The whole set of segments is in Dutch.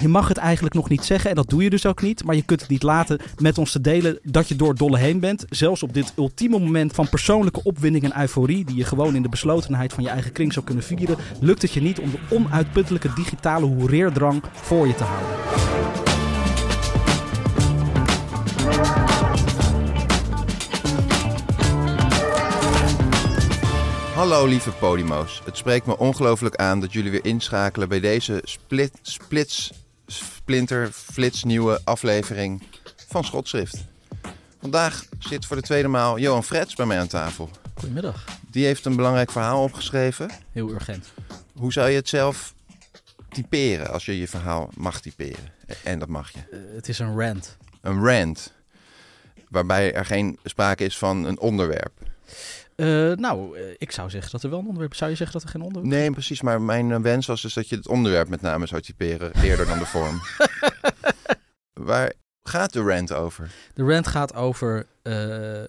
Je mag het eigenlijk nog niet zeggen en dat doe je dus ook niet. Maar je kunt het niet laten met ons te delen dat je door dolle heen bent. Zelfs op dit ultieme moment van persoonlijke opwinding en euforie, die je gewoon in de beslotenheid van je eigen kring zou kunnen vieren, lukt het je niet om de onuitputtelijke digitale hoereerdrang voor je te houden. Hallo lieve Podimo's. Het spreekt me ongelooflijk aan dat jullie weer inschakelen bij deze split, splits, splinter, flitsnieuwe aflevering van Schotschrift. Vandaag zit voor de tweede maal Johan Frets bij mij aan tafel. Goedemiddag. Die heeft een belangrijk verhaal opgeschreven. Heel urgent. Hoe zou je het zelf typeren als je je verhaal mag typeren? En dat mag je. Eh, het is een rant. Een rant. Waarbij er geen sprake is van een onderwerp. Uh, nou, uh, ik zou zeggen dat er wel een onderwerp Zou je zeggen dat er geen onderwerp? Nee, precies. Maar mijn uh, wens was dus dat je het onderwerp met name zou typeren eerder dan de vorm. Waar gaat de rant over? De rant gaat over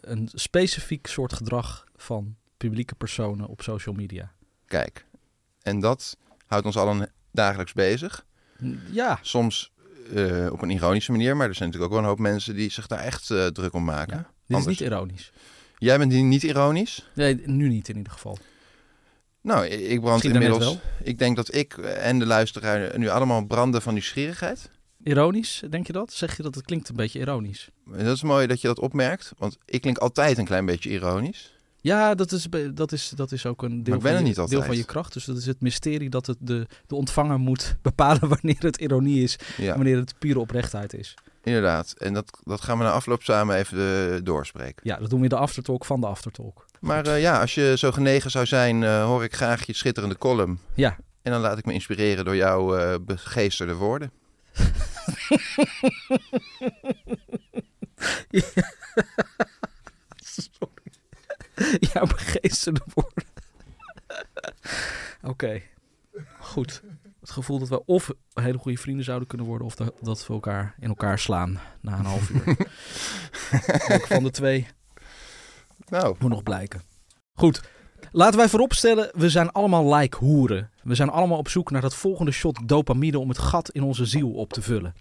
een specifiek soort gedrag van publieke personen op social media. Kijk, en dat houdt ons allen dagelijks bezig. Ja. Soms op een ironische manier, maar er zijn natuurlijk ook wel een hoop mensen die zich daar echt druk om maken. Ja, dit Anders... is niet ironisch. Jij bent niet ironisch? Nee, nu niet in ieder geval. Nou, ik brand inmiddels. Ik denk dat ik en de luisteraar nu allemaal branden van nieuwsgierigheid. Ironisch, denk je dat? Zeg je dat het klinkt een beetje ironisch? Dat is mooi dat je dat opmerkt, want ik klink altijd een klein beetje ironisch. Ja, dat is, dat is, dat is ook een deel, van je, deel van je kracht. Dus dat is het mysterie dat het de, de ontvanger moet bepalen wanneer het ironie is en wanneer het pure oprechtheid is. Inderdaad. En dat, dat gaan we na afloop samen even uh, doorspreken. Ja, dat doen we in de aftertalk van de aftertalk. Maar uh, ja, als je zo genegen zou zijn, uh, hoor ik graag je schitterende column. Ja. En dan laat ik me inspireren door jouw begeesterde woorden. Sorry. Jouw begeesterde woorden. Oké. Okay. Goed het gevoel dat we of hele goede vrienden zouden kunnen worden, of dat, dat we elkaar in elkaar slaan na een half uur. van de twee nou. moet nog blijken. Goed, laten wij vooropstellen, we zijn allemaal like hoeren. We zijn allemaal op zoek naar dat volgende shot dopamine om het gat in onze ziel op te vullen.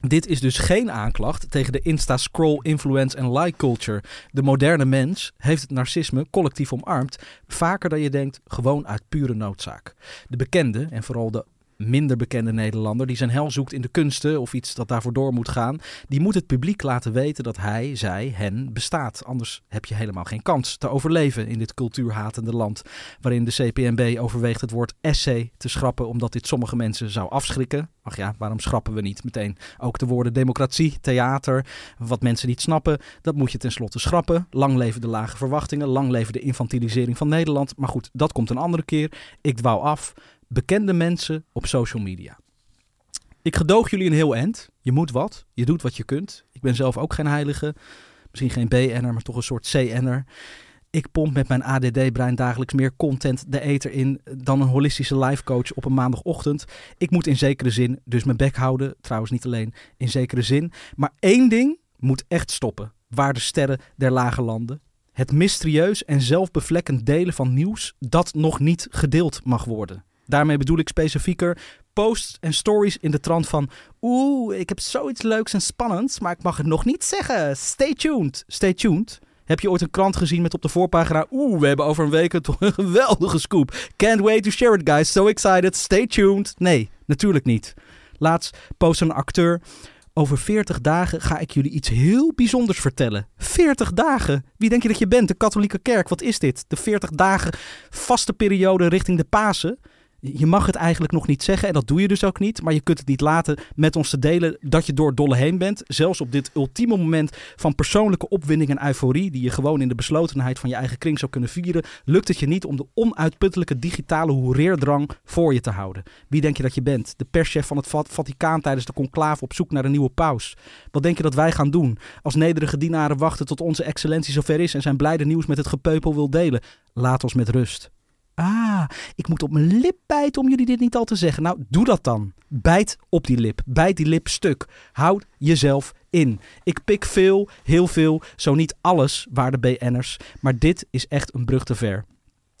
Dit is dus geen aanklacht tegen de Insta-scroll, influence en like culture. De moderne mens heeft het narcisme collectief omarmd, vaker dan je denkt, gewoon uit pure noodzaak. De bekende, en vooral de minder bekende Nederlander die zijn hel zoekt in de kunsten of iets dat daarvoor door moet gaan, die moet het publiek laten weten dat hij, zij, hen bestaat. Anders heb je helemaal geen kans te overleven in dit cultuurhatende land, waarin de CPNB overweegt het woord essay te schrappen omdat dit sommige mensen zou afschrikken. Ach ja, waarom schrappen we niet meteen ook de woorden democratie, theater, wat mensen niet snappen, dat moet je tenslotte schrappen. Lang leven de lage verwachtingen, lang leven de infantilisering van Nederland. Maar goed, dat komt een andere keer. Ik dwaal af bekende mensen op social media. Ik gedoog jullie een heel end. Je moet wat. Je doet wat je kunt. Ik ben zelf ook geen heilige. Misschien geen BN'er, maar toch een soort CN'er. Ik pomp met mijn ADD-brein dagelijks meer content de eter in dan een holistische life coach op een maandagochtend. Ik moet in zekere zin dus mijn bek houden. Trouwens niet alleen in zekere zin. Maar één ding moet echt stoppen. Waar de sterren der lage landen. Het mysterieus en zelfbevlekkend delen van nieuws dat nog niet gedeeld mag worden. Daarmee bedoel ik specifieker posts en stories in de trant van... Oeh, ik heb zoiets leuks en spannends, maar ik mag het nog niet zeggen. Stay tuned. Stay tuned. Heb je ooit een krant gezien met op de voorpagina... Oeh, we hebben over een week toch een geweldige scoop. Can't wait to share it, guys. So excited. Stay tuned. Nee, natuurlijk niet. Laatst post een acteur over 40 dagen ga ik jullie iets heel bijzonders vertellen. 40 dagen? Wie denk je dat je bent? De katholieke kerk, wat is dit? De 40 dagen vaste periode richting de Pasen. Je mag het eigenlijk nog niet zeggen en dat doe je dus ook niet. Maar je kunt het niet laten met ons te delen dat je door dolle heen bent. Zelfs op dit ultieme moment van persoonlijke opwinding en euforie, die je gewoon in de beslotenheid van je eigen kring zou kunnen vieren, lukt het je niet om de onuitputtelijke digitale hoereerdrang voor je te houden. Wie denk je dat je bent? De perschef van het Va- Vaticaan tijdens de conclave op zoek naar een nieuwe paus. Wat denk je dat wij gaan doen als nederige dienaren wachten tot onze excellentie zover is en zijn blijde nieuws met het gepeupel wil delen? Laat ons met rust. Ah, ik moet op mijn lip bijten om jullie dit niet al te zeggen. Nou, doe dat dan. Bijt op die lip. Bijt die lip stuk. Houd jezelf in. Ik pik veel, heel veel, zo niet alles, waarde BN'ers. Maar dit is echt een brug te ver.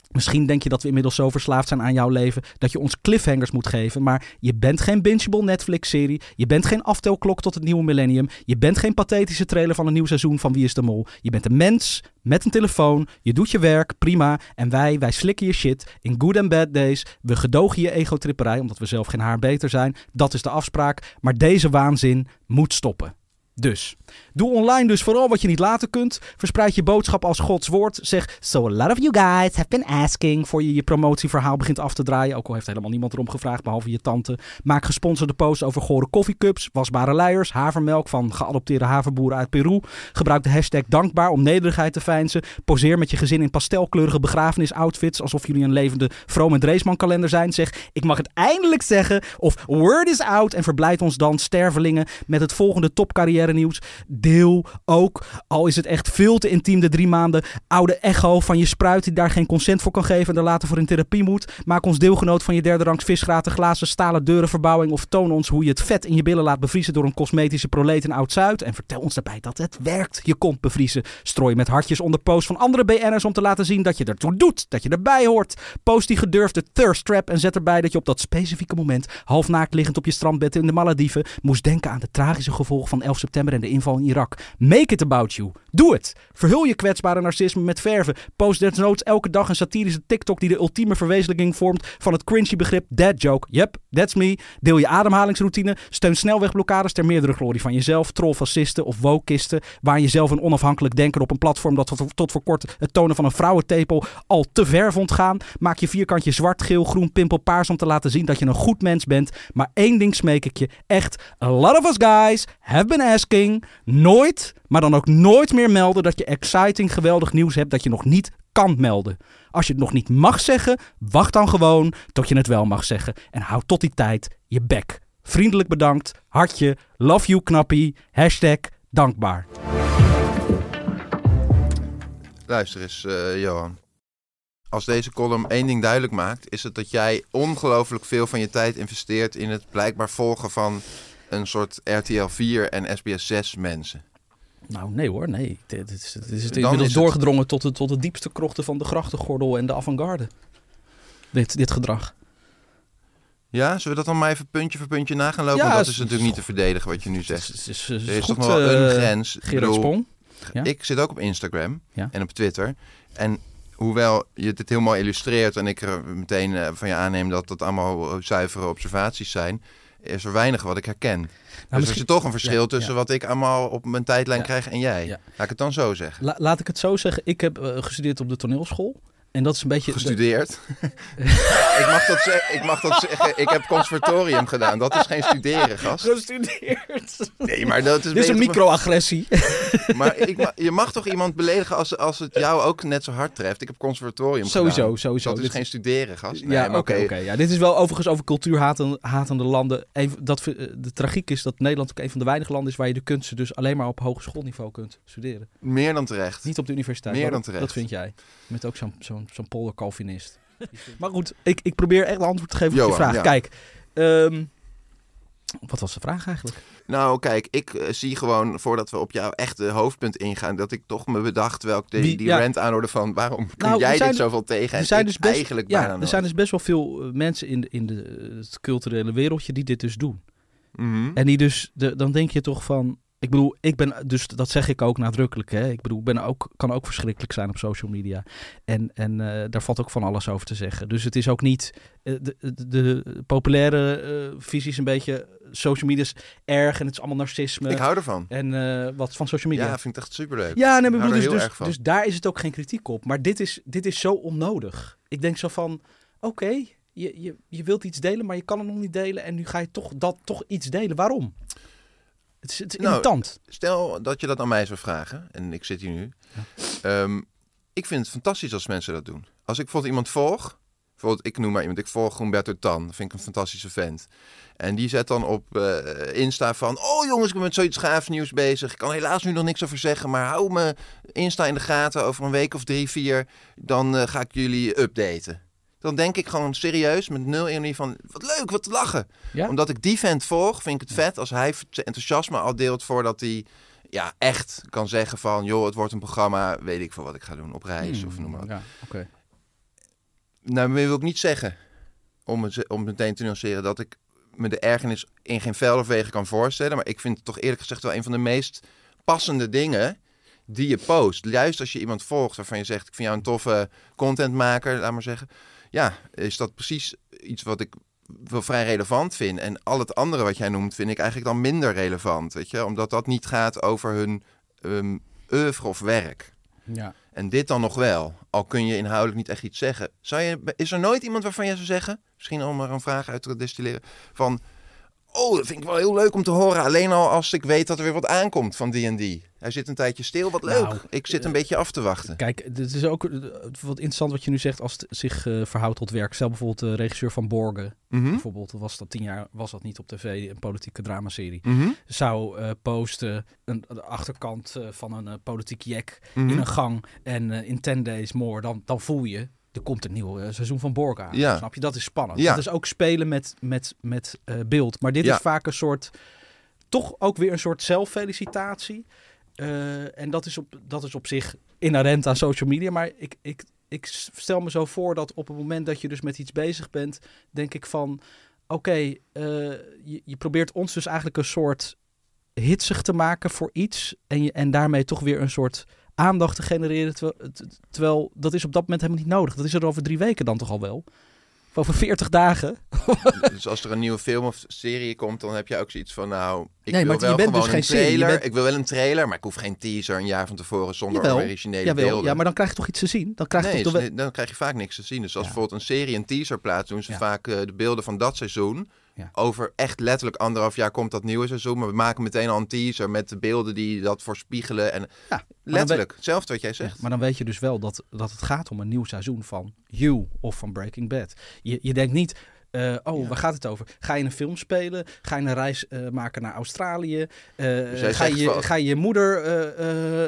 Misschien denk je dat we inmiddels zo verslaafd zijn aan jouw leven dat je ons cliffhangers moet geven. Maar je bent geen bingeable Netflix-serie. Je bent geen aftelklok tot het nieuwe millennium. Je bent geen pathetische trailer van een nieuw seizoen van Wie is de Mol. Je bent een mens met een telefoon. Je doet je werk, prima. En wij, wij slikken je shit in good and bad days. We gedogen je egotripperij omdat we zelf geen haar beter zijn. Dat is de afspraak. Maar deze waanzin moet stoppen. Dus, doe online dus vooral wat je niet laten kunt. Verspreid je boodschap als Gods woord. Zeg, so a lot of you guys have been asking... voor je je promotieverhaal begint af te draaien. Ook al heeft helemaal niemand erom gevraagd, behalve je tante. Maak gesponsorde posts over gore koffiecups, wasbare luiers... havermelk van geadopteerde haverboeren uit Peru. Gebruik de hashtag dankbaar om nederigheid te feinzen. Poseer met je gezin in pastelkleurige begrafenisoutfits... alsof jullie een levende Vroom en Dreesman kalender zijn. Zeg, ik mag het eindelijk zeggen. Of word is out en verblijd ons dan, stervelingen... met het volgende topcarrière nieuws. Deel ook, al is het echt veel te intiem de drie maanden oude echo van je spruit die daar geen consent voor kan geven en er later voor in therapie moet. Maak ons deelgenoot van je derde rangs visgraten, glazen, stalen deurenverbouwing of toon ons hoe je het vet in je billen laat bevriezen door een cosmetische proleet in Oud-Zuid. En vertel ons daarbij dat het werkt. Je kont bevriezen. Strooi met hartjes onder posts van andere BN'ers om te laten zien dat je ertoe doet, dat je erbij hoort. Post die gedurfde thirst trap en zet erbij dat je op dat specifieke moment, halfnaakt liggend op je strandbed in de Malediven, moest denken aan de tragische gevolgen van 11 september en de inval in Irak. Make it about you. Doe het. Verhul je kwetsbare narcisme met verven. Post desnoods elke dag een satirische TikTok die de ultieme verwezenlijking vormt van het cringy begrip dead joke. Yep, that's me. Deel je ademhalingsroutine. Steun snelwegblokkades ter meerdere glorie van jezelf. Troll fascisten of wokisten. Waar je zelf een onafhankelijk denker op een platform dat tot, tot voor kort het tonen van een vrouwentepel al te ver vond gaan. Maak je vierkantje zwart, geel, groen, pimpel, paars om te laten zien dat je een goed mens bent. Maar één ding smeek ik je. Echt, a lot of us guys have been asking. Nooit, maar dan ook nooit meer melden dat je exciting, geweldig nieuws hebt dat je nog niet kan melden. Als je het nog niet mag zeggen, wacht dan gewoon tot je het wel mag zeggen. En hou tot die tijd je bek. Vriendelijk bedankt, hartje, love you knappie, hashtag dankbaar. Luister eens, eh, Johan. Als deze column één ding duidelijk maakt, is het dat jij ongelooflijk veel van je tijd investeert in het blijkbaar volgen van een soort RTL 4 en SBS 6 mensen. Nou, nee hoor, nee. Dit, dit is, dit is inmiddels is het- doorgedrongen tot de, tot de diepste krochten van de grachtengordel en de avant-garde. Dit, dit gedrag. Ja, zullen we dat dan maar even puntje voor puntje na gaan lopen? Ja, Want dat is- is natuurlijk niet te verdedigen wat je nu zegt. Het is, Er is goed, toch wel een eh, grens. Ik Gerard bedoel, Spong. Ja. Ik zit ook op Instagram Ja. en op Twitter. En hoewel je dit heel mooi illustreert en ik er meteen eh, van je aanneem dat dat allemaal zuivere observaties zijn, is er weinig wat ik herken. dus er Nou, is toch een verschil Ja, tussen ja. wat ik allemaal op mijn tijdlijn Ja. krijg en jij. Laat ik het dan zo zeggen. La- laat ik het zo zeggen. Ik heb eh, gestudeerd op de toneelschool. En dat is een beetje... de- Gestudeerd. ik, mag dat zeggen, ik mag dat zeggen. Ik heb conservatorium gedaan. Dat is geen studeren, gast. Gestudeerd. Nee, maar dat is Dit is een microagressie. Maar ik ma- je mag toch iemand beledigen als, als het jou ook net zo hard treft. Ik heb conservatorium Sowieso, gedaan. sowieso. Dat is Dit- geen studeren, gast. Nee, ja, maar oké, oké. Ja, dit is wel overigens over cultuurhatende landen. Een, dat, eh, de tragiek is dat Nederland ook een van de weinige landen is waar je de kunsten dus alleen maar op hogeschoolniveau kunt studeren. Meer dan terecht. Niet op de universiteit. Meer Dat- dan terecht. Dat vind jij. Bent ook zo'n zo'n zo'n polder Calvinist. maar goed, ik, ik probeer echt een antwoord te geven op je vraag. ja. Kijk, ehm, wat was de vraag eigenlijk? Nou, kijk, ik eh, zie gewoon, voordat we op jouw echte hoofdpunt ingaan, dat ik toch me bedacht welk die, Wie- die ja. rant aanhoorde van waarom kun Nou, jij zijn- dit zoveel tegen en er zijn dus best, eigenlijk ja, bijna er zijn dus best wel veel eh, mensen in, de, in de, het culturele wereldje die dit dus doen. Mhm. En die dus, de, dan denk je toch van, Ik bedoel, ik ben, dus dat zeg ik ook nadrukkelijk. Hè? Ik bedoel, ik ben ook, kan ook verschrikkelijk zijn op social media. En, en eh, daar valt ook van alles over te zeggen. Dus het is ook niet. eh, de, de, de populaire eh, visie is een beetje. Social media is erg en het is allemaal narcisme. Ik hou ervan. En wat van social media. Ja, vind ik echt superleuk. Ja, nee, ik bedoel, dus, dus, dus daar is het ook geen kritiek op. Maar dit is, dit is zo onnodig. Ik denk zo van, oké, je, je, je wilt iets delen, maar je kan het nog niet delen. En nu ga je toch, dat, toch iets delen. Waarom? Het is, het is Nou. Stel dat je dat aan mij zou vragen, en ik zit hier nu. Ehm, ik vind het fantastisch als mensen dat doen. Als ik bijvoorbeeld iemand volg, bijvoorbeeld ik noem maar iemand, ik volg Humberto Tan, dat vind ik een fantastische vent. En die zet dan op eh, Insta van, oh jongens, ik ben met zoiets gaafs nieuws bezig. Ik kan helaas nu nog niks over zeggen, maar hou me Insta in de gaten. Over een week of drie, vier, dan eh, ga ik jullie updaten. Dan denk ik gewoon serieus, met nul ironie van, wat leuk, wat te lachen. Ja? Omdat ik die vent volg, vind ik het vet als hij zijn enthousiasme al deelt voordat hij ja, echt kan zeggen van... joh, het wordt een programma, weet ik veel wat ik ga doen, op reis of noem maar wat. Hmm, Ja, oké. Nou, maar wil ik niet zeggen, om het, om meteen te nuanceren... dat ik me de ergernis in geen vel of wegen kan voorstellen. Maar ik vind het toch eerlijk gezegd wel een van de meest passende dingen die je post. Juist als je iemand volgt waarvan je zegt... ik vind jou een toffe contentmaker, laat maar zeggen. Ja, is dat precies iets wat ik wel vrij relevant vind. En al het andere wat jij noemt, vind ik eigenlijk dan minder relevant. Weet je? Omdat dat niet gaat over hun um, oeuvre of werk. Ja. En dit dan nog wel. Al kun je inhoudelijk niet echt iets zeggen. Zou je, is er nooit iemand waarvan jij zou zeggen, misschien om er een vraag uit te destilleren, van, oh, dat vind ik wel heel leuk om te horen. Alleen al als ik weet dat er weer wat aankomt van die en die. Hij zit een tijdje stil, wat leuk. Nou, ik zit een beetje af te wachten. Kijk, het is ook eh, wat interessant wat je nu zegt als het zich eh, verhoudt tot werk. Stel bijvoorbeeld de regisseur van Borgen. Mhm. Bijvoorbeeld, was dat tien jaar was dat niet op tv, een politieke dramaserie. Mhm. Zou eh, posten een, de achterkant eh, van een eh, politiek jek Mhm. in een gang. En eh, in 10 days more, dan, dan voel je, er komt een nieuw eh, seizoen van. Ja. Snap je? Dat is spannend. Ja. Dat is ook spelen met, met, met eh, beeld. Maar dit Ja. is vaak een soort, toch ook weer een soort zelffelicitatie. Eh, en dat is, op, dat is op zich inherent aan social media. Maar ik, ik, ik stel me zo voor dat op het moment dat je dus met iets bezig bent, denk ik van, oké, je, je probeert ons dus eigenlijk een soort hitsig te maken voor iets. En, je, en daarmee toch weer een soort aandacht te genereren. Terwijl, dat is op dat moment helemaal niet nodig. Dat is er over drie weken dan toch al wel. Of over 40 dagen. Dus als er een nieuwe film of serie komt, dan heb je ook zoiets van, nou, ik Nee, wil maar je wel bent gewoon dus een geen serie, je trailer. bent- Ik wil wel een trailer, maar ik hoef geen teaser een jaar van tevoren zonder Jawel, originele Jawel, beelden. ja, maar dan krijg je toch iets te zien. Dan krijg je Nee, toch dus nee, dan krijg je vaak niks te zien. Dus als Ja. bijvoorbeeld een serie een teaser plaatst, doen ze Ja. vaak eh, de beelden van dat seizoen. Ja. Over echt letterlijk anderhalf jaar komt dat nieuwe seizoen. Maar we maken meteen al een teaser met de beelden die dat voorspiegelen. En dan letterlijk, hetzelfde wat jij Ja, zegt. maar dan weet je dus wel dat, dat het gaat om een nieuw seizoen van You of van Breaking Bad. Je, je denkt niet, eh, oh, Ja. waar gaat het over? Ga je een film spelen? Ga je een reis eh, maken naar Australië? Eh, jij ga, je, ga je moeder,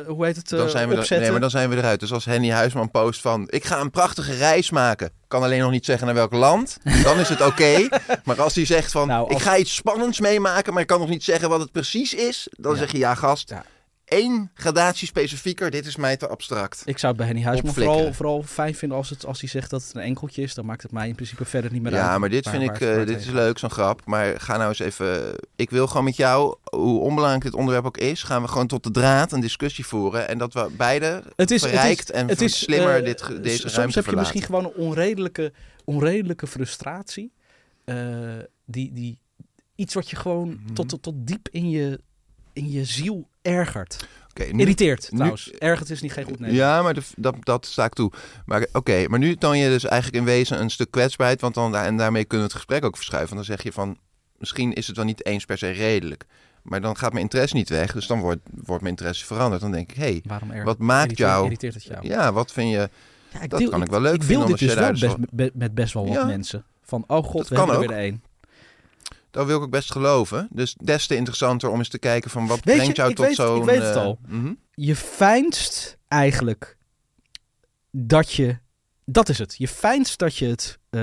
hoe heet het, dan zijn we er, opzetten? nee, maar dan zijn we eruit. Dus als Henny Huisman post van... ik ga een prachtige reis maken. Kan alleen nog niet zeggen naar welk land. Dan is het oké. maar als hij zegt van... Nou, als- ik ga iets spannends meemaken... maar ik kan nog niet zeggen wat het precies is... dan Ja. zeg je ja gast. Ja. Eén gradatie specifieker. Dit is mij te abstract. Ik zou het bij Henny Huisman vooral, vooral fijn vinden als, het, als hij zegt dat het een enkeltje is. Dan maakt het mij in principe verder niet meer uit. Ja, maar dit waar- vind waar ik, waar eh, dit is leuk, zo'n grap. Maar ga nou eens even... Ik wil gewoon met jou, hoe onbelangrijk dit onderwerp ook is... gaan we gewoon tot de draad een discussie voeren. En dat we beide Het is, het is, en het is, slimmer eh, dit, deze Soms ruimte heb je verlaten. misschien gewoon een onredelijke, onredelijke frustratie. eh, die, die, iets wat je gewoon Mhm. tot, tot, tot diep in je, in je ziel ergert. Oké, nu- Irriteert nu- trouwens. Ergert is niet geen goed nemen. Ja, maar de- dat, dat sta ik toe. Maar oké, maar nu toon je dus eigenlijk in wezen een stuk kwetsbaarheid. Want dan, en daarmee kunnen we het gesprek ook verschuiven. Want dan zeg je van, misschien is het wel niet eens per se redelijk. Maar dan gaat mijn interesse niet weg. Dus dan wordt, wordt mijn interesse veranderd. Dan denk ik, hé, hey, wat maakt irriteert, jou... Irriteert het jou? Ja, wat vind je... Ja, dat kan ik wel leuk ik vinden, wil omdat dit dus wel best, met, best wel wat Ja. mensen. Van, oh god, Dat we kan hebben er weer één. Dat wil ik ook best geloven. Dus des te interessanter om eens te kijken van wat Weet brengt jou tot weet- ik zo'n... weet het eh, al. mhm. Je fijnst eigenlijk dat je... Dat is het. Je fijnst dat je het eh,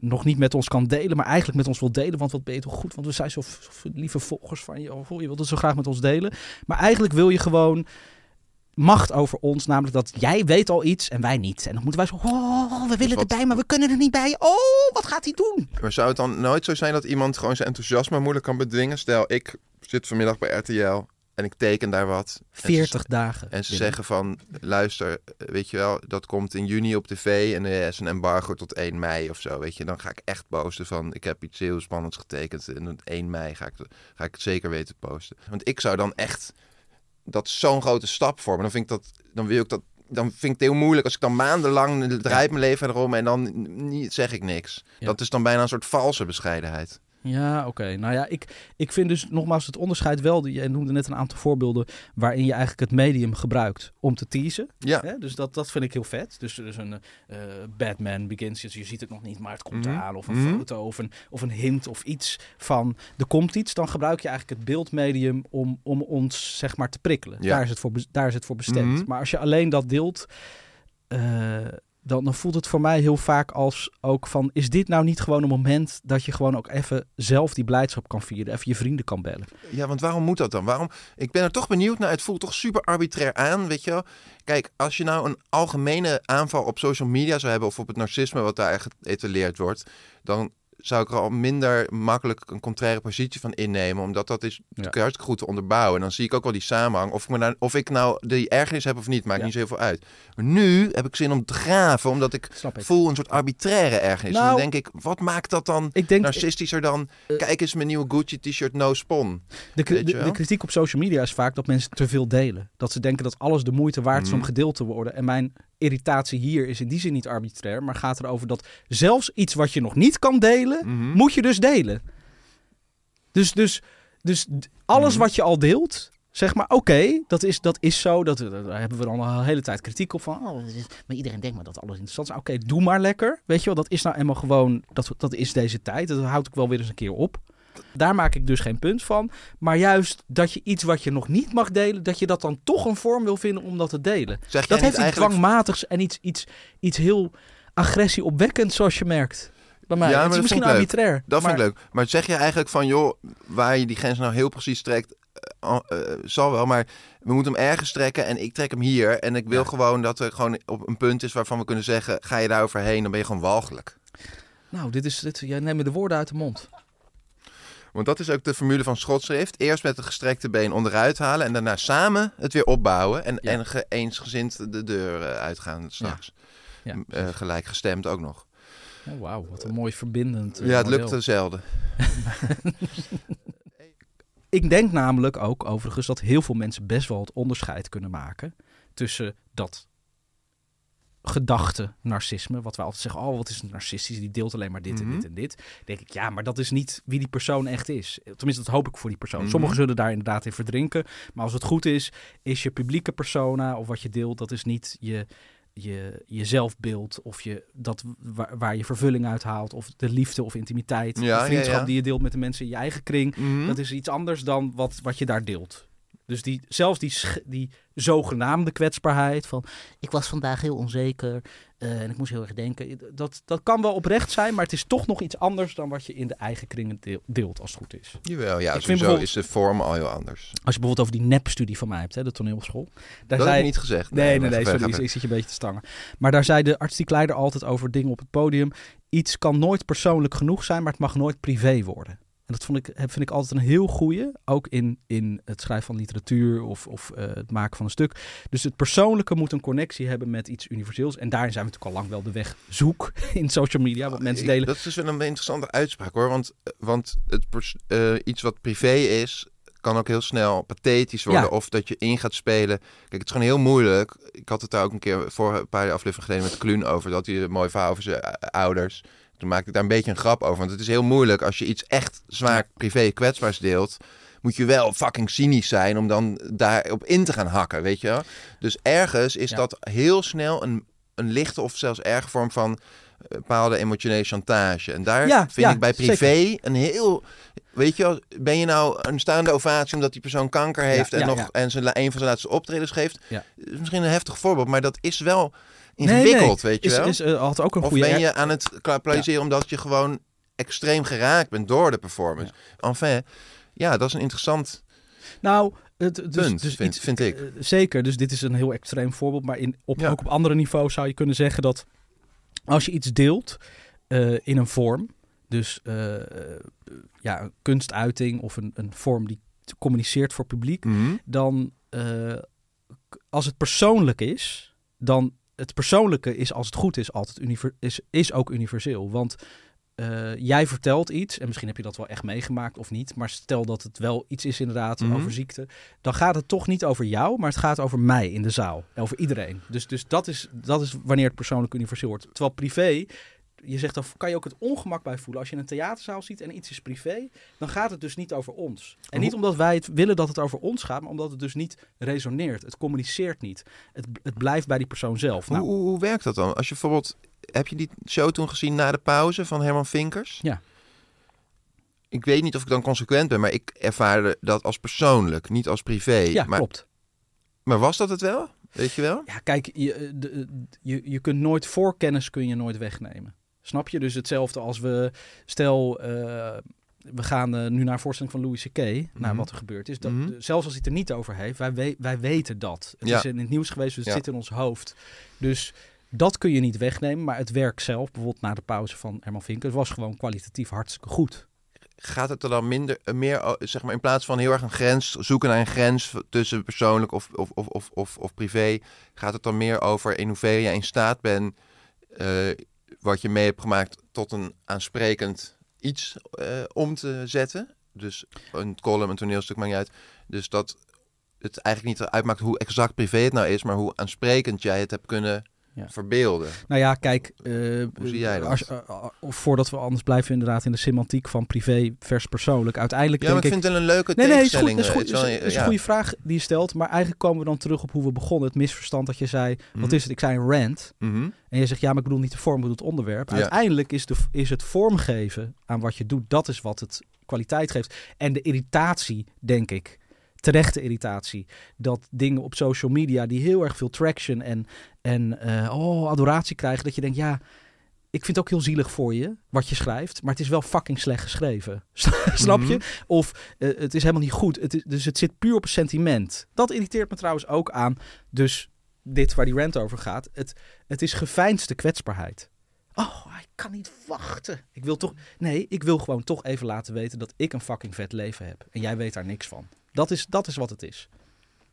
nog niet met ons kan delen, maar eigenlijk met ons wil delen. Want wat ben je toch goed, want we zijn zo, zo lieve volgers van je. Of je wilt het zo graag met ons delen. Maar eigenlijk wil je gewoon macht over ons. Namelijk dat jij weet al iets en wij niet. En dan moeten wij zo, oh, we willen Dus wat- erbij, maar we kunnen er niet bij. Oh, wat gaat hij doen? Maar zou het dan nooit zo zijn dat iemand gewoon zijn enthousiasme moeilijk kan bedwingen? Stel, ik zit vanmiddag bij RTL en ik teken daar wat. En ze- 40 dagen. En ze zeggen van, luister, eh, weet je wel, dat komt in juni op tv en er is een embargo tot 1 mei of zo, weet je. Dan ga ik echt posten van, ik heb iets heel spannends getekend en op 1 mei ga ik, ga ik het zeker weten posten. Want ik zou dan echt, dat is zo'n grote stap voor me. Dan vind ik dat, dan wil ik dat, dan vind ik het heel moeilijk als ik dan maandenlang draait mijn leven erom en dan niet, zeg ik niks. Ja. Dat is dan bijna een soort valse bescheidenheid. Ja, oké. Nou ja, ik, ik vind dus nogmaals het onderscheid wel. Je noemde net een aantal voorbeelden waarin je eigenlijk het medium gebruikt om te teasen. Ja. Hè? Dus dat, dat vind ik heel vet. Dus er is een eh, Batman Begins, dus je ziet het nog niet, maar het komt Mhm. eraan. Of een Mhm. foto of een, of een hint of iets van er komt iets. Dan gebruik je eigenlijk het beeldmedium om, om ons zeg maar te prikkelen. Ja. Daar, is het voor, daar is het voor bestemd. Mhm. Maar als je alleen dat deelt... eh, dan, dan voelt het voor mij heel vaak als ook van... is dit nou niet gewoon een moment dat je gewoon ook even zelf die blijdschap kan vieren? Even je vrienden kan bellen. Ja, want waarom moet dat dan? Waarom? Ik ben er toch benieuwd naar. Het voelt toch super arbitrair aan, weet je? Kijk, als je nou een algemene aanval op social media zou hebben... of op het narcisme wat daar geëtaleerd wordt... dan zou ik er al minder makkelijk een contraire positie van innemen. Omdat dat is natuurlijk hartstikke goed te onderbouwen. En dan zie ik ook wel die samenhang. Of ik, me nou, of ik nou die ergernis heb of niet, maakt Ja. niet zo heel veel uit. Maar nu heb ik zin om te graven, omdat ik voel een soort arbitraire ergernis. en Nou, dan denk ik, wat maakt dat dan Ik denk, narcistischer dan... Eh, Kijk eens mijn nieuwe Gucci t-shirt No Spon. de, kritiek op social media is vaak dat mensen te veel delen. Dat ze denken dat alles de moeite waard is om Mhm. gedeeld te worden. En mijn irritatie hier is in die zin niet arbitrair, maar gaat erover dat zelfs iets wat je nog niet kan delen, Mhm. moet je dus delen. Dus, dus, dus alles Mhm. wat je al deelt, zeg maar, oké, dat, is, dat is zo. Dat, daar hebben we dan al een hele tijd kritiek op van. Oh, maar iedereen denkt maar dat alles interessant is. Oké, doe maar lekker. Weet je wel, dat is nou eenmaal gewoon, dat, dat is deze tijd. Dat houdt ook wel weer eens een keer op. Daar maak ik dus geen punt van. Maar juist dat je iets wat je nog niet mag delen, dat je dat dan toch een vorm wil vinden om dat te delen. Zeg Dat heeft iets eigenlijk dwangmatigs en iets, iets, iets heel agressieopwekkends, zoals je merkt. Bij mij. Ja, maar het is dat misschien vind ik leuk. arbitrair. Dat maar, vind ik leuk. Maar zeg je eigenlijk van, joh, waar je die grens nou heel precies trekt, eh, eh, zal wel, maar we moeten hem ergens trekken en ik trek hem hier. En ik wil Ja. gewoon dat er gewoon op een punt is waarvan we kunnen zeggen, ga je daar overheen, dan ben je gewoon walgelijk. Nou, dit is, dit, jij neemt me de woorden uit de mond. Want dat is ook de formule van schotschrift. Eerst met de gestrekte been onderuit halen en daarna samen het weer opbouwen. En, Ja. en ge- eensgezind de deur eh, uitgaan straks. Ja, precies. eh, gelijk gestemd ook nog. Oh, Wauw, wat een mooi verbindend. eh, ja, het model. lukt zelden. Ik denk namelijk ook overigens dat heel veel mensen best wel het onderscheid kunnen maken tussen dat gedachte narcisme, wat wij altijd zeggen, oh wat is een narcistisch, die deelt alleen maar dit en Mhm. dit en dit. Denk ik, ja, maar dat is niet wie die persoon echt is. Tenminste, dat hoop ik voor die persoon. Mhm. Sommigen zullen daar inderdaad in verdrinken, maar als het goed is, is je publieke persona of wat je deelt, dat is niet je, je, je zelfbeeld of je, dat waar, waar je vervulling uit haalt of de liefde of intimiteit, Ja, de vriendschap ja, ja. die je deelt met de mensen in je eigen kring. Mhm. Dat is iets anders dan wat, wat je daar deelt. Dus die, zelfs die, die zogenaamde kwetsbaarheid van... ik was vandaag heel onzeker eh, en ik moest heel erg denken. Dat, dat kan wel oprecht zijn, maar het is toch nog iets anders... dan wat je in de eigen kringen deel- deelt, als het goed is. Jawel, ja, Ik sowieso is de vorm al heel anders. Als je bijvoorbeeld over die nepstudie van mij hebt, hè, de toneelschool. Daar dat zei, heb ik niet gezegd. Nee, nee, nee, sorry, ik zit je een beetje te stangen. Maar daar zei de artistiek leider altijd over dingen op het podium. Iets kan nooit persoonlijk genoeg zijn, maar het mag nooit privé worden. En dat vond ik, vind ik altijd een heel goeie, ook in, in het schrijven van literatuur of, of eh, het maken van een stuk. Dus het persoonlijke moet een connectie hebben met iets universeels. En daarin zijn we natuurlijk al lang wel de weg zoek in social media, wat mensen Ik- delen. Dat is wel een interessante uitspraak hoor. Want, want het eh, iets wat privé is, kan ook heel snel pathetisch worden. Ja. Of dat je in gaat spelen. Kijk, het is gewoon heel moeilijk. Ik had het daar ook een keer voor een paar afleveringen geleden met Kluun over. Dat hij een mooi verhaal over zijn eh, ouders. Toen maakte ik daar een beetje een grap over. Want het is heel moeilijk als je iets echt zwaar privé kwetsbaars deelt. Moet je wel fucking cynisch zijn om dan daarop in te gaan hakken, weet je? Dus ergens is Ja. dat heel snel een, een lichte of zelfs erge vorm van eh, bepaalde emotionele chantage. En daar Ja, vind ja, ik bij privé een heel... Weet je wel, ben je nou een staande ovatie omdat die persoon kanker heeft en, nog, en zijn, een van zijn laatste optredens geeft? Is misschien een heftig voorbeeld, maar dat is wel ingewikkeld, nee. weet je is, wel? Is, eh, had ook een of goede... ben je aan het applaudisseren omdat je gewoon extreem geraakt bent door de performance? Enfin, ja, dat is een interessant Nou, het, dus, punt, dus vind, iets, vind ik. Eh, zeker, dus dit is een heel extreem voorbeeld. Maar in, op, Ja. ook op andere niveaus zou je kunnen zeggen dat als je iets deelt eh, in een vorm, dus ja, een kunstuiting of een, een vorm die communiceert voor publiek, Mhm. dan als het persoonlijk is, dan het persoonlijke is als het goed is altijd univer is, is ook universeel. Want eh, jij vertelt iets, en misschien heb je dat wel echt meegemaakt of niet, maar stel dat het wel iets is inderdaad Mhm. over ziekte, dan gaat het toch niet over jou, maar het gaat over mij in de zaal, over iedereen. Dus, dus dat, is, dat is wanneer het persoonlijk universeel wordt. Terwijl privé, je zegt dan kan je ook het ongemak bij voelen. Als je een theaterzaal ziet en iets is privé, dan gaat het dus niet over ons. En niet omdat wij het willen dat het over ons gaat, maar omdat het dus niet resoneert. Het communiceert niet. Het, het blijft bij die persoon zelf. Hoe, Nou, hoe, hoe werkt dat dan? Als je bijvoorbeeld, heb je die show toen gezien na de pauze van Herman Vinkers? Ja. Ik weet niet of ik dan consequent ben, maar ik ervaarde dat als persoonlijk, niet als privé. ja, maar, klopt. maar was dat het wel? Weet je wel? Ja, kijk, je, eh, de, je, je kunt nooit voorkennis kun je nooit wegnemen. Snap je? Dus hetzelfde als we, stel, eh, we gaan eh, nu naar een voorstelling van Louis C.K., naar Mhm. wat er gebeurd is. Dat, Mhm. Zelfs als hij het er niet over heeft, wij, we- wij weten dat. Het Ja. is in het nieuws geweest, dus het Ja. zit in ons hoofd. Dus dat kun je niet wegnemen, maar het werk zelf, bijvoorbeeld na de pauze van Herman Vinkers, was gewoon kwalitatief hartstikke goed. Gaat het er dan minder, eh, meer, oh, zeg maar, in plaats van heel erg een grens, zoeken naar een grens tussen persoonlijk of, of, of, of, of, privé, gaat het dan meer over in hoeverre jij in staat bent, eh, wat je mee hebt gemaakt, tot een aansprekend iets eh, om te zetten? Dus een column, een toneelstuk, maakt niet uit. Dus dat het eigenlijk niet uitmaakt hoe exact privé het nou is, maar hoe aansprekend jij het hebt kunnen Ja. verbeelden. Nou ja, kijk. eh, Hoe zie jij dat? Als, of voordat we anders blijven inderdaad in de semantiek van privé vers persoonlijk. Uiteindelijk Ja, denk ik vind het een leuke Nee, nee, is goed. is, goed, het is wel- is, is ja. een goede vraag die je stelt. Maar eigenlijk komen we dan terug op hoe we begonnen. Het misverstand dat je zei, wat Mhm. is het? Ik zei een rant. Mhm. En je zegt, ja, maar ik bedoel niet de vorm, ik bedoel het onderwerp. Ja. Uiteindelijk is, de, is het vormgeven aan wat je doet, dat is wat het kwaliteit geeft. En de irritatie, denk ik, terechte irritatie, dat dingen op social media die heel erg veel traction en, en eh, oh, adoratie krijgen, dat je denkt, ja, ik vind het ook heel zielig voor je, wat je schrijft, maar het is wel fucking slecht geschreven. Snap je? Mhm. Of eh, het is helemaal niet goed. Het is, dus het zit puur op een sentiment. Dat irriteert me trouwens ook aan. Dus dit waar die rant over gaat. Het, het is geveinsde kwetsbaarheid. Oh, ik kan niet wachten. Ik wil toch. Nee, ik wil gewoon toch even laten weten dat ik een fucking vet leven heb. En jij weet daar niks van. Dat is, dat is wat het is.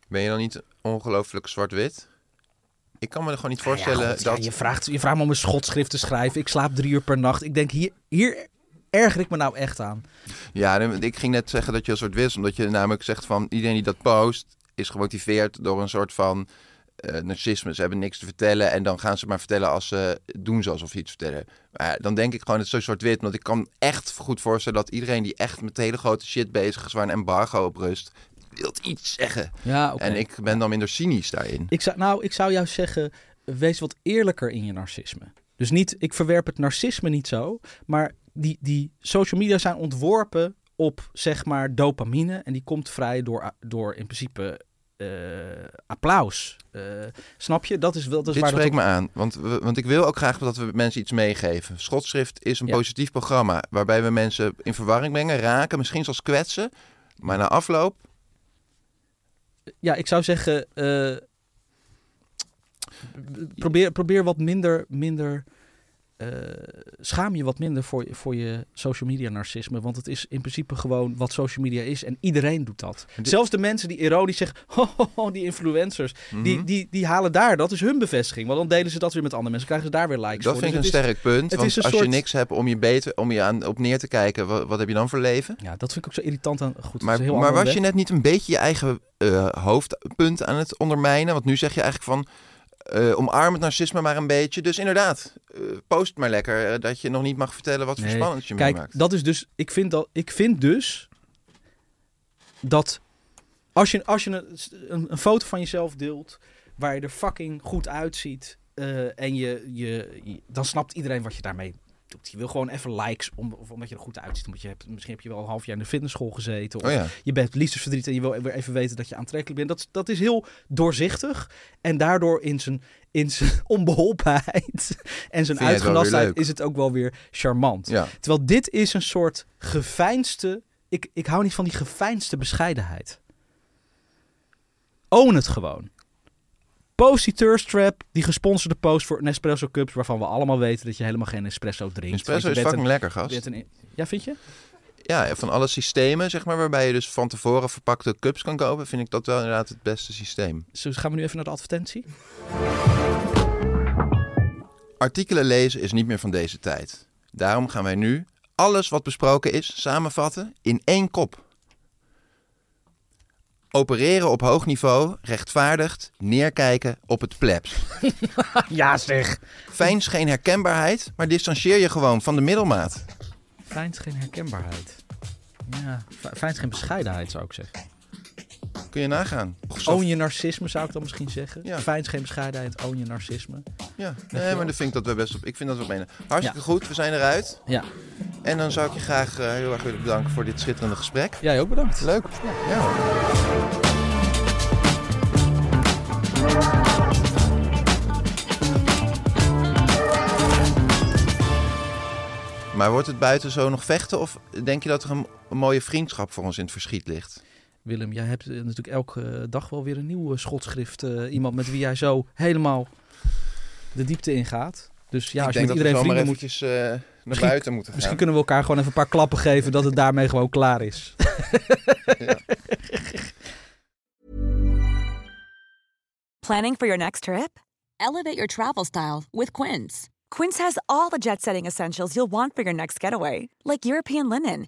Ben je dan niet ongelooflijk zwart-wit? Ik kan me er gewoon niet voorstellen God, ja, dat... je, vraagt, je vraagt me om een schotschrift te schrijven. Ik slaap drie uur per nacht. Ik denk, hier, hier erger ik me nou echt aan. Ja, ik ging net zeggen dat je een soort wist, omdat je namelijk zegt van iedereen die dat post is gemotiveerd door een soort van eh, narcisme. Ze hebben niks te vertellen en dan gaan ze maar vertellen als ze doen ze alsof ze iets vertellen. Maar dan denk ik gewoon het zo zwart-wit, want ik kan echt goed voorstellen dat iedereen die echt met hele grote shit bezig is, waar een embargo op rust, wil iets zeggen. Ja. En ik ben dan minder cynisch daarin. Ik zou, nou, ik zou juist zeggen, wees wat eerlijker in je narcisme. Dus niet, ik verwerp het narcisme niet zo, maar die, die social media zijn ontworpen op, zeg maar, dopamine. En die komt vrij door, door in principe eh, applaus. Eh, snap je? Dat is wel dat is Dit waar dat spreekt me aan, want, want ik wil ook graag dat we mensen iets meegeven. Schotschrift is een Ja. positief programma waarbij we mensen in verwarring brengen, raken, misschien zelfs kwetsen. Maar na afloop, Ja, ik zou zeggen, eh, probeer, probeer wat minder, minder eh, schaam je wat minder voor, je- voor je social media narcisme. Want het is in principe gewoon wat social media is. En iedereen doet dat. Dit- Zelfs de mensen die ironisch zeggen, "Ho, ho, ho, die influencers, die, Mhm. die, die halen daar, dat is hun bevestiging. Want dan delen ze dat weer met andere mensen, krijgen ze daar weer likes dat voor. vind ik Dus een is- sterk punt. Want als je niks hebt om je, beter, om je aan, op neer te kijken, wat, wat heb je dan voor leven? Ja, dat vind ik ook zo irritant aan. Goed, Maar, heel maar was je net niet een beetje je eigen eh, hoofdpunt aan het ondermijnen? Want nu zeg je eigenlijk van, eh, omarm het narcisme maar een beetje. Dus inderdaad, eh, post maar lekker eh, dat je nog niet mag vertellen wat voor Nee, spannend je Kijk, meemaakt. dat is dus. Ik vind, dat, ik vind dus dat als je, als je een, een, foto van jezelf deelt waar je er fucking goed uitziet en je, je, je- dan snapt iedereen wat je daarmee doet. Je wil gewoon even likes om, of omdat je er goed uitziet. Omdat je hebt, misschien heb je wel een half jaar in de fitnessschool gezeten. Of Oh ja. je bent liefdesverdriet en je wil weer even weten dat je aantrekkelijk bent. Dat, is- dat is heel doorzichtig. En daardoor in zijn, in zijn onbeholpenheid en zijn uitgelastheid is het ook wel weer charmant. ja. Terwijl dit is een soort geveinsde... Ik, ik hou niet van die geveinsde bescheidenheid. Own het gewoon. Post die thirst trap, die gesponsorde post voor Nespresso Cups... waarvan we allemaal weten dat je helemaal geen espresso drinkt. Espresso Want is fucking lekker, een- gast. bent een- ja, vind je? ja, van alle systemen, zeg maar, waarbij je dus van tevoren verpakte cups kan kopen, vind ik dat wel inderdaad het beste systeem. Dus gaan we nu even naar de advertentie? Artikelen lezen is niet meer van deze tijd. Daarom gaan wij nu alles wat besproken is samenvatten in één kop. Opereren op hoog niveau rechtvaardigt neerkijken op het plebs. Ja zeg. Fijn is geen herkenbaarheid, maar distancieer je gewoon van de middelmaat. Fijn is geen herkenbaarheid. Ja, fi- fijn is geen bescheidenheid zou ik zeggen. Kun je nagaan. Own je narcisme zou ik dan misschien zeggen. Ja. Fijn geen bescheidenheid, own je narcisme. Ja, nee, maar dan vind ik dat we best op. Ik vind dat we menen. Hartstikke goed, we zijn eruit. Ja, En dan zou ik je graag eh, heel erg willen bedanken voor dit schitterende gesprek. jij ook bedankt. Leuk. Ja. hoor. Maar wordt het buiten zo nog vechten? Of denk je dat er een, een mooie vriendschap voor ons in het verschiet ligt? Willem, jij hebt eh, natuurlijk elke dag wel weer een nieuw eh, schotschrift. eh, iemand met wie jij zo helemaal de diepte ingaat. Dus ja, ik als je met iedereen vrienden moet... eventjes eh, naar Misschien- buiten moeten gaan. Misschien kunnen we elkaar gewoon even een paar klappen geven dat het daarmee gewoon klaar is. Planning for your next trip? Elevate your travel style with Quince. Quince has all the jet setting essentials you'll want for your next getaway, like European linen,